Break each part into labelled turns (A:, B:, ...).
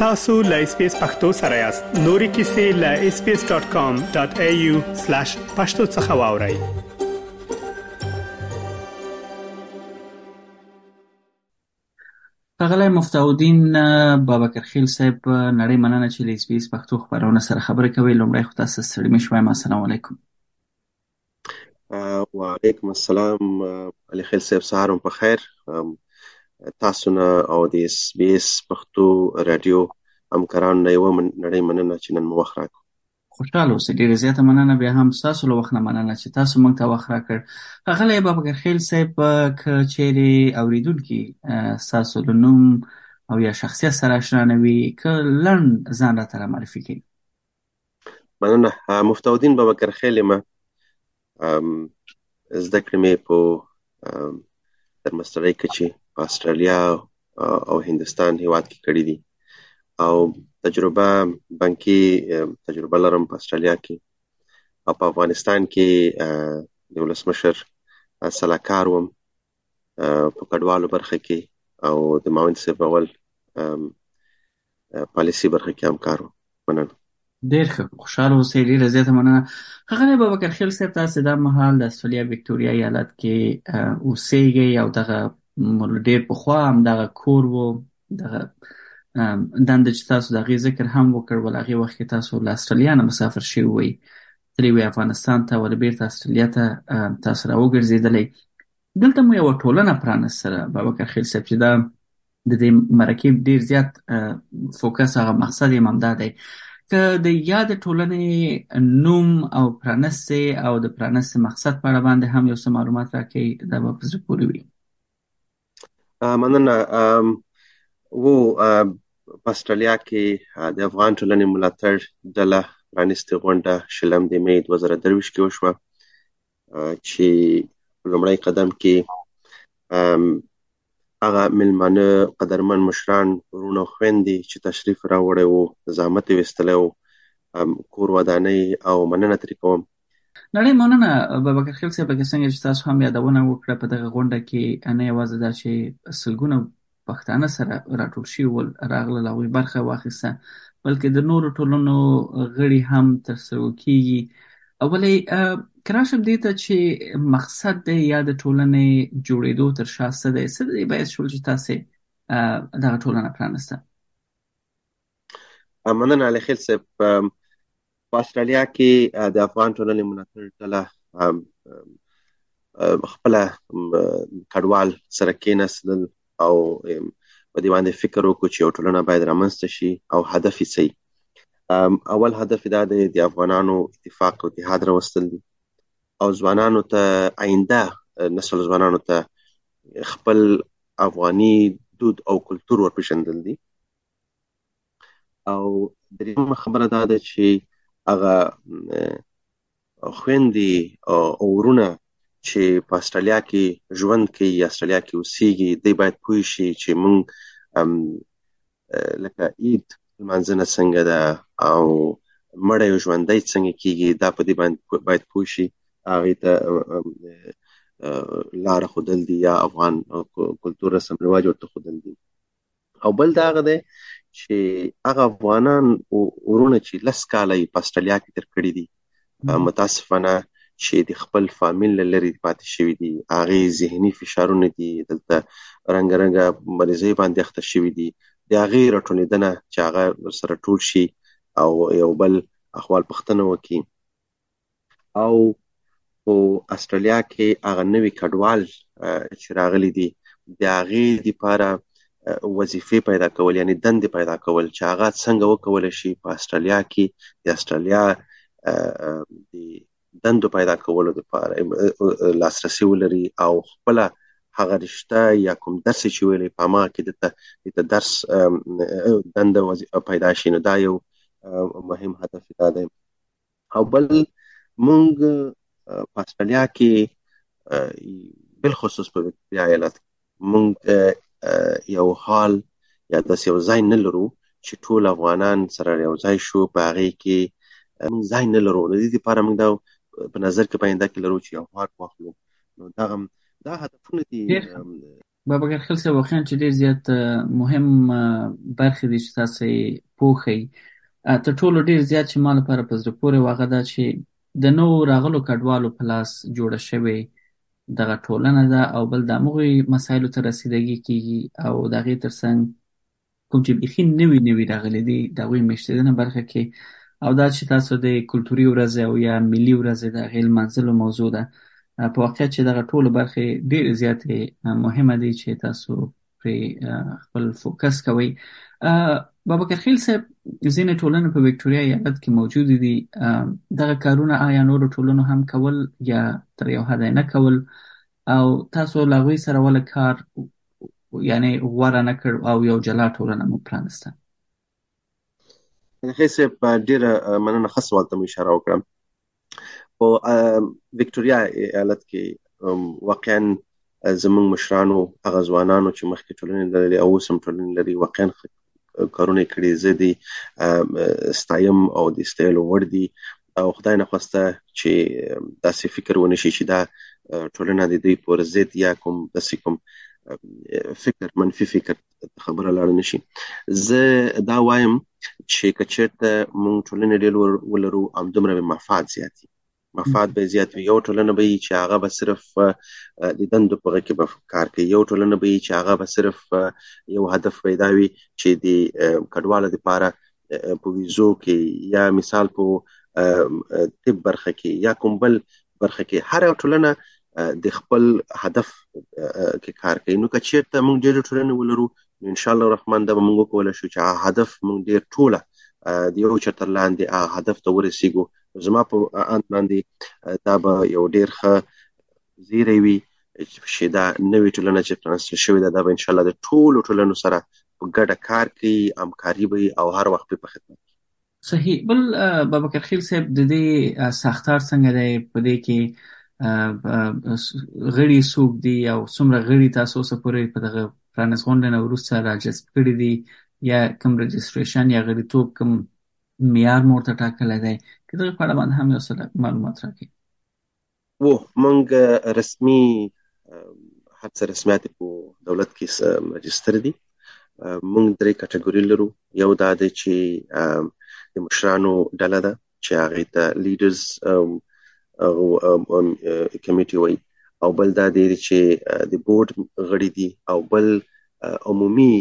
A: tasu.lspacepakhtosarayast.nuri.kisi.lspace.com.au/pakhtosakhawauri
B: ښاغلی مفتاحالدین بابکرخېل صاحب نړۍ مننه چې له اس بي اس پښتو خپرونه سره خبرې کوئ. لومړی خو تاسو ته ستړي مه شئ وایم. السلام علیکم.
C: وعلیکم السلام علي خیل صاحب سهار هم په خیر تاسو نه او د اس بي اس پښتو رادیو همکارانو نه یوه نړۍ مننه چې نن مو وخت راکړ
B: خوشحال اوسئ ډیره زیاته مننه بیا هم ستاسو له وخت نه مننه چې تاسو موږ ته وخت راکړ ښاغلی بابکرخیل صاحب که چیرې اوریدونکي ستاسو له نوم او یا شخصیت سره اشنا نه وي که لنډ ځان راته رامعرفي کړئ
C: مننه مفتاودین بابکر خیلی ما زده کړې مې په درمستړۍ کچې په استرالیا او هندستان هیواد کې کړې دي او تجربه بانکي تجربه لرم په استرالیا کې او په افغانستان کې د ولسمشر سلاکار وم په کډوالو برخه کې او د ماوند سیبول پالیسي برخه کې همکار وو مننه
B: ډیر ښه خوشاله اوسئ ډیره زیاته مننه ښاغلی بابکرخیل صاحب تاسو دا مهال د استرالیا وکټوریا ایالت کې اوسېږئ او دغه ډیر پخوا هم دغه کور وو دغه دنده چې تاسو د هغې ذکر هم وکړ ول هغې وخت کې تاسو له استرالیا نه مسافر شوي وئ تللي وئ افغانستان ته ولې بېرته استرالیا ته تاسو راوګرځېدلی دلته مو یوه ټولنه پرانستله بابکرخیل صاحب چې دا د دې مرکې ډیر زیات فوکس هغه مقصد یې همدا دی که د یاد ټولنې نوم او پرانستې او د پرانستې مقصد په اړه باندې هم یو څه معلومات راکړئ دا به په زړه پورې وي
C: مننه و په استرالیا کې د افغان ټولنې ملاتړ ډله پرانیستې غونډه شلم د مې 2023 کې وشوه چې لومړی قدم کې هغه ملمانه قدرمن مشران ورونه خويندې چې تشریف راوړی وو زحمت وستلی وو کور ودانۍ او مننه ترې کوم
B: نړۍ مننه بابکر خیل صاحب لکه څنګه چې تاسو هم یادونه وکړه په دغه غونډه کې نه یوازې دا چې سلګونه پښتانه سره راټول شوي ول راغلل هغوی برخه واخیسته بلکې د نورو ټولنو غړي هم ترسره کیږي اولی که راشم دې ته چې مقصد دی یا د ټولنې جوړېدو تر شا څه دی څه دی باید شول چې تاسې دغه ټولنه پرانسته
C: مننه علي خیل صاحب په استرالیا کې د افغان ټولنې ملاتړ ډله خپل کډوال سره کېناستل او په دې باندې فکر وکړو چې یو ټولنه باید رامنځته شي او هدف یې څه اول هدف دا دی د افغانانو اتفاق او اتحاد راوستل دي او ځوانانو ته آینده نسل ځوانانو ته خپل افغاني دود او کلتور ورپېژندل دي او دریمه خبره دا ده چې هغه خويندې او ورونه چې په استرالیا کې ژوند کوي یا استرالیا کې اوسېږي دی باید پوه شي چې مونږ لکه عید منځنه څنګه ده او مړی او ژوندی څنګه کیږي دا په دې باندې باید پوه شي هغه ته لار خودل دي یا افغان کلچر رسم رواج ورته خودل دي او بل دا هغه دی چې هغه افغانان او ورونه چې لس کاله یې په استرالیا کې تر کړي دي متاسفانه چې د خپل فامیل لري پاتې شوی دي هغه ذهني فشارونه دي دلته رنگ رنگ مریضي باندې اخته شوی دي د هغه رټونیدنه چې هغه سره ټول شي او یو بل اخوال پښتنه وکي او په استرالیا کې هغه نوي کډوال چې راغلي دي د هغې لپاره وظیفې پیدا کول یعنی دندې پیدا کول چې هغه څنګه وکول شي په استرالیا کې د استرالیا د دندو پیدا کولو لپاره لاسرسي ولري او خپل هغه رشته یا کوم درس چې ویلې په ما کې د درس دنده پیدا شي نو دا یو مهم هدف دا دی او بل مونږ په استرالیا کې بل خصوص په وکټوریا ایالت مونږ یو حال یا د یو ځای نه لرو چې ټول افغانان سره یو ځای شو په هغه کې مونږ ځای نه لرو د دې لپاره مونږ دا په نظر کې پاینده کې لرو چې یو حال واخلو نو دا هم دا هدفونه دي
B: بابکر خیل صاحب واقعا چې ډېر زیات مهم برخې دي چې تاسو یې پوښئ تر ټولو ډېر زیات چې ما لپاره په زړه پورې و هغه دا چې د نوو راغلو کډوالو په لاس جوړه شوې دغه ټولنه ده او بل د همغوی مسایلو ته رسیدګي کیږي او د هغې ترڅنګ کوم چې بیخي نوي نوي راغلي دي د هغوی میشتېدنه برخه کې او دا چې تاسو د کلتوري ورځې او یا ملي ورځې د هغې لمانځلو موضوع ده په واقعیت چې دغه ټولو برخې ډېرې زیاتې مهمه دي چې تاسو پرې خپل فوکس کوئ بابکر خیل صاحب ځینې ټولنې په وکټوریا ایالت کې موجود دي دغه کارونه آیا نورو ټولنو هم کول یا تر یو حده نه کول او تاسو له هغوی سره ولې کار یعنی غوره نه کړ او یو جلا ټولنه مو پرانسته
C: خې صاحب ډیره مننه خاص سوال ته مو اشاره وکړه په وکټوريا ایالت کې واقعا زمونږ مشرانو هغه ځوانانو چې مخکې ټولنې لرلې او اوس هم ټولنې لري واقعا کارونه کړي زه دي ستایم او د ستایلو وړ دي او خدای نه خواسته چې داسې فکر ونه شي چې دا ټولنه د دوی پر ضد یا کوم داسې کوم فکر منفي فکر خبره لاړ نشي زه دا وایم چې کچرته مونږ ټولنه ډیر ولرو ام دومره مفاد زیاتی مفاد به زیات وي یو ټولنه به چې هغه به صرف د دندو په کې به کار کوي یو ټولنه به چې هغه به صرف یو هدف پیدا وي چې د کډوالو لپاره په ویزو کې یا مثال په طب برخه کې یا کوم بل برخه کې هر ټولنه د خپل هدف کې کار کوي نو که چیرته موږ ډېر ټولنه ولرو ان شاء الله الرحمن دا موږ کولای شو چې هدف موږ ډېر ټوله د یو چتر لاندې هدف ته ورسیږو زما په اند باندې دا به یو ډیر ښه زیری وي چې دا نوې ټولنه چې ترانسلیټ شوې ده دا به ان شاء الله د ټولو ټولنو سره په ګډه کار کوي همکاري به او هر وخت په خدمت
B: صحیح بل بابکر خیل صاحب د دې ساختار څنګه دی په دې کې غړي څوک دي او څومره غړي تاسو سره پورې په دغه پرانس غونډه نه ورسره راجسپ کړی دي یا کوم رجستریشن یا غړیتوب کوم معیار مو ورته ټاکلی دی که دغه په اړه باندې هم یو څه معلومات راکړئ
C: وو مونږ رسمي هر څه رسمیات په دولت کې رجستر دي مونږ درې کټګوري لرو یو دا دی چې د مشرانو ډله ده چې هغه ته لیډرز کمیټي وایي او بل دا دی چې د بورډ غړي دي او بل عمومي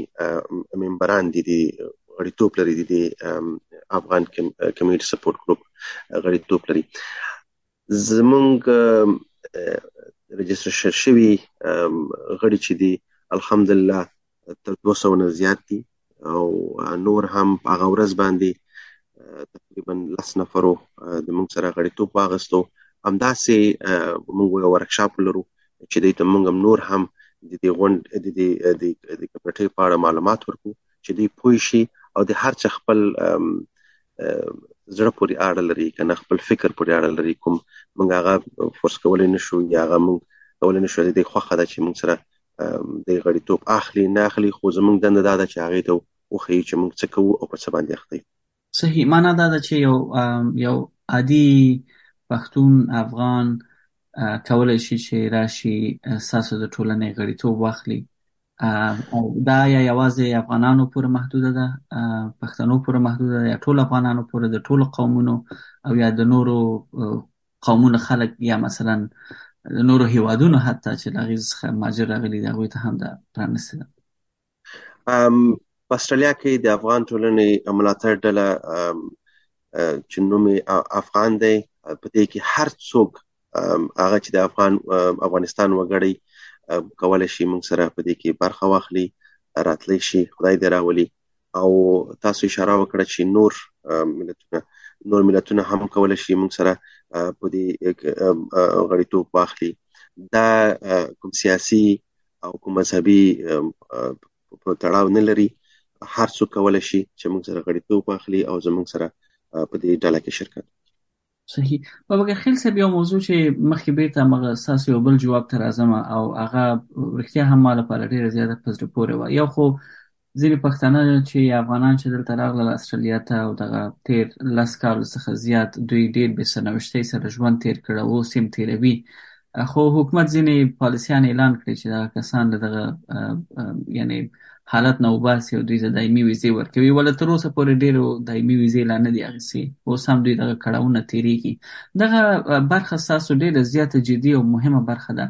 C: ممبران دي دي غړیتوب لري دي دي افغان کمیونټي سپورټ ګروپ غړیتوب لري زمونږ رجسټر شوي غړي چې دي الحمدلله تر 200 نه زیات دي او نور هم هغه ورځ باندې تقریبا لس نفرو د موږ سره غړیتوب واغستو همداسې موږ یو ورکشاپ لرو چې دوی ته موږ نور هم د دې غونډ د دې د کمیټې په اړه معلومات ورکو چې دوی پوه شي او د هر څه خپل زړه پورې اړه لري کنه خپل فکر پورې اړه لري کوم موږ هغه فورس کولای نشو یا هغه موږ کولای نشو د خوخه ده چې موږ سره د غړیتوب اخلي نه اخلي خو زموږ دنده دا ده چې هغه ته وخی چې موږ څه کوو او په څه باندې اخته
B: صحیح معنا دا ده چې یو یو عادي پښتون افغان کولای شي چې راشي ساسو د ټولنې غړیتوب واخلي او دا یا یوازې افغانانو پورې محدوده ده پښتنو پورې محدوده ده یا ټول افغانانو پورې د ټولو قومونو او یا د نورو قومونو خلک یا مثلا د نورو هیوادونو حتی چې له هغې څخه ماجر راغلي دي هغوی ته هم دا پرانیستې ده
C: په استرالیا کې د افغان ټولنې ملاتړ ډله چې نوم افغان دی په دې کې هر څوک هغه چې د افغان افغانستان وګړي کولای شي موږ سره په دې کې برخه واخلي راتلی شي خدای دې راولي او تاسو اشاره وکړه چې نور ملتونه نور ملتونه هم کولای شي موږ سره په دې غړیتوب واخلي دا کوم سیاسي او کوم مذهبي په تړاو نه لري هر څوک کولای شي چې موږ سره غړیتوب واخلي او زموږ سره په دې ډله کې شرکت
B: صحیح په بګر خیل صاحب یو موضوع چې مخکې بیرته مغه ساسو یو بل جواب تر اعظم او هغه رښتیا هم مال په لړ ډیره زیاته پزره پورې و یو خو ځینې پښتانه چې یا افغانان چې دلته راغلل استرالیا ته او دغه تیر لس کالو څخه زیات دوی ډیر بې سرنوشتۍ سره ژوند تیر کړ او اوس هم تیروي خو حکومت ځینې پالیسیان اعلان کړي چې دغه کسان له دغه یعنی حالت نه وباسي او دوی ته دایمي ویزې ورکوي ولا تر اوسه پورې ډیرو دایمي ویزې لا نه دي اخیستي اوس هم دوی دغه کړاونه تیریږي دغه برخه ستاسو ډیره زیاته جدي او مهمه برخه ده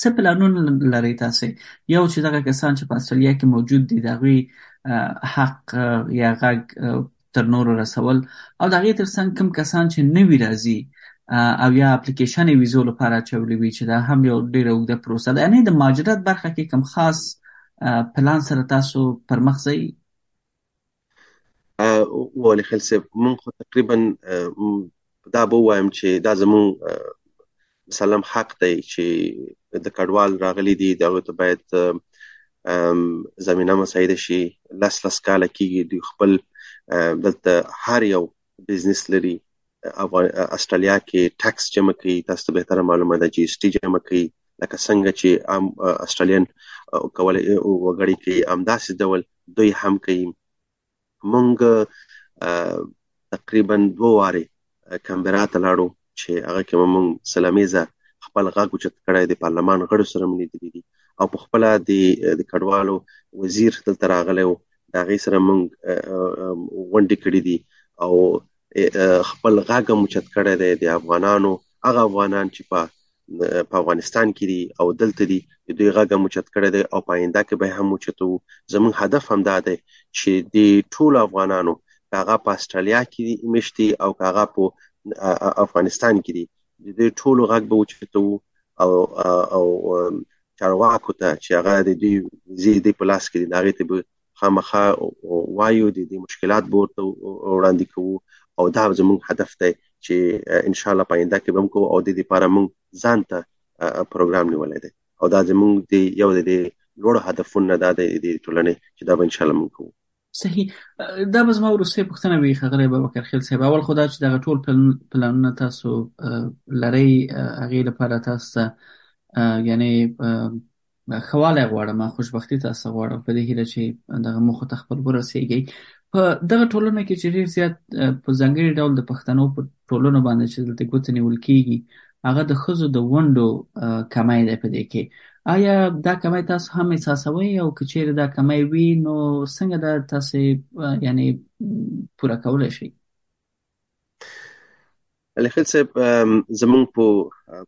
B: څه پلانونه لرئ تاسو یو چې دغه کسان چې په استرالیا کې موجود دي د هغوی حق یا غږ تر نورو رسول او د هغې ترڅنګ کوم کسان چې نوي راځي او یا اپلیکیشن ویزو لپاره چولې وي چې دا هم یو ډیر اوږده پروسه ده یعنی د ماجرات برخه کې کوم خاص پلان سره تاسو پر مخ ځئ
C: ولی خل صاحب مونږ خو تقریبا دا به وایم چې دا زمون سلام حق دی چې د کډوال راغلي دي دا ته باید زمينه مساعده شي لس لس کال کېږي دوی خپل دلته هر یو بزنس لري استرالیا کې ټیکس جمع کوي تاسو ته به معلومه ده جی اس ټی جمع کوي لکه څنګه چې عام استرالیان کولای وګړي کې امداسې ډول دوی هم کوي مونږ تقریبا دوه واره کمبرا ته لاړو چې هغه کې مونږ سلامیزه خپل غږ اوچت کړی د پارلمان غړو سره مونږ لیدلي دي او په خپل د د کډوالو وزیر دلته راغلی و دا غي سره مونږ غونډې کړې دي او خپل غږ هم چت کړی دی د افغانانو هغه افغانان چې په په افغانستان کې دي او دلته دي د دوی غږ هم چت کړی دی او په آینده کې به هم چتو زموږ هدف هم دا دی چې د ټول افغانانو کاغه په استرالیا کې مشتي او کاغه په افغانستان کې دي د دې ټول غږ به چتو او او چارواکو ته چې هغه د دې زیدې په لاس کې دي دا غي ته به خامخا وایو د دې مشکلات به ورته وړاندې کوو او دا زموږ هدف دی چې ان شاء الله پاینده کې به موږ او د دې لپاره موږ ځان ته پروګرام نیولای دی او دا زموږ د یو د لوړ هدفونه دا د ټولنې چې دا به ان شاء الله موږ کوو
B: صحیح دا به زما وروستۍ پوښتنه وي ښاغلی بابکر خیل صاحب اول خو دا چې دغه ټول پلانونه تاسو لرئ هغې لپاره تاسو ته یعنې ښه والی غواړم، خوشبختي تاسو غواړم، په دې هیله چې دغه موخو ته خپل ورسیږئ. په دغه ټولنه کې چې ډیر زیات په ځانګړي ډول د پښتنو په ټولنو باندې چې دلته ګوتې نیول کیږي هغه د ښځو د ونډو کمی دی په دې کې آیا دا کمی تاسو هم احساسوئ او که چیرې دا کمی وي نو څنګه دا تاسو یعنی پوره کولی شئ
C: الخیل صاحب زمونږ په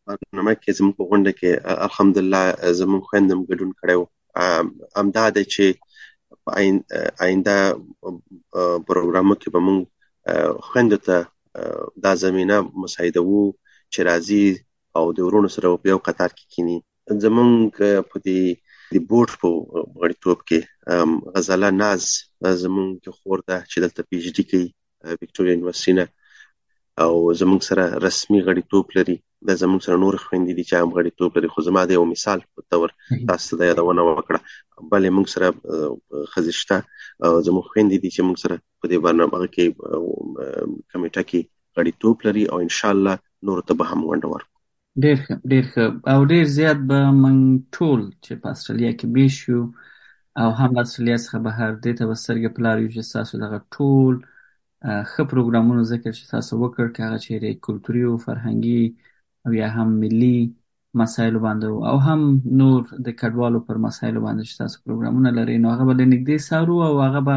C: برنامه کې زمونږ په غونډه کې الحمدلله زمونږ خوندم ګډون کړو امدا د چې آینده پروګرامو کې به مونږ خوند ته دا زمينه مساعده وو چې راځي او د ورونو سره په یو قطار کې کینی زمونږ په دې د بورډ په غړیتوب کې غزاله ناز زمونږ خور ده چې دلته پی ایچ ډي کوي وکټوریا یونیورسټي نه او زمونږ سره رسمي غړیتوب لري دا زمونږ سره نور خويندې دي چې هم غړیتوب لري خو زما د یو مثال په تور تاسو ته یادونه وکړه بلې موږ سره خزشته زموږ خويندې دي چې موږ سره په دې برنامه کې کمیټه کې غړیتوب لري او ان شاء الله نور ته به هم ونډه ورکړو
B: ډېر ښه ډېر ښه او ډېر زیات به موږ ټول چې په استرالیا کې مېشت یو او هم له استرالیا څخه بهر دې ته به سترګې په لار یو چې ستاسو دغه ټول ښه پروګرامونو ذکر چې تاسو وکړ که هغه چیرې کلتوري او فرهنګي او یا هم ملي مسایلو باندې او هم نور د کډوالو پر مسایلو باندې چې تاسو پروګرامونه لرئ نو هغه به له نږدې څارو او هغه به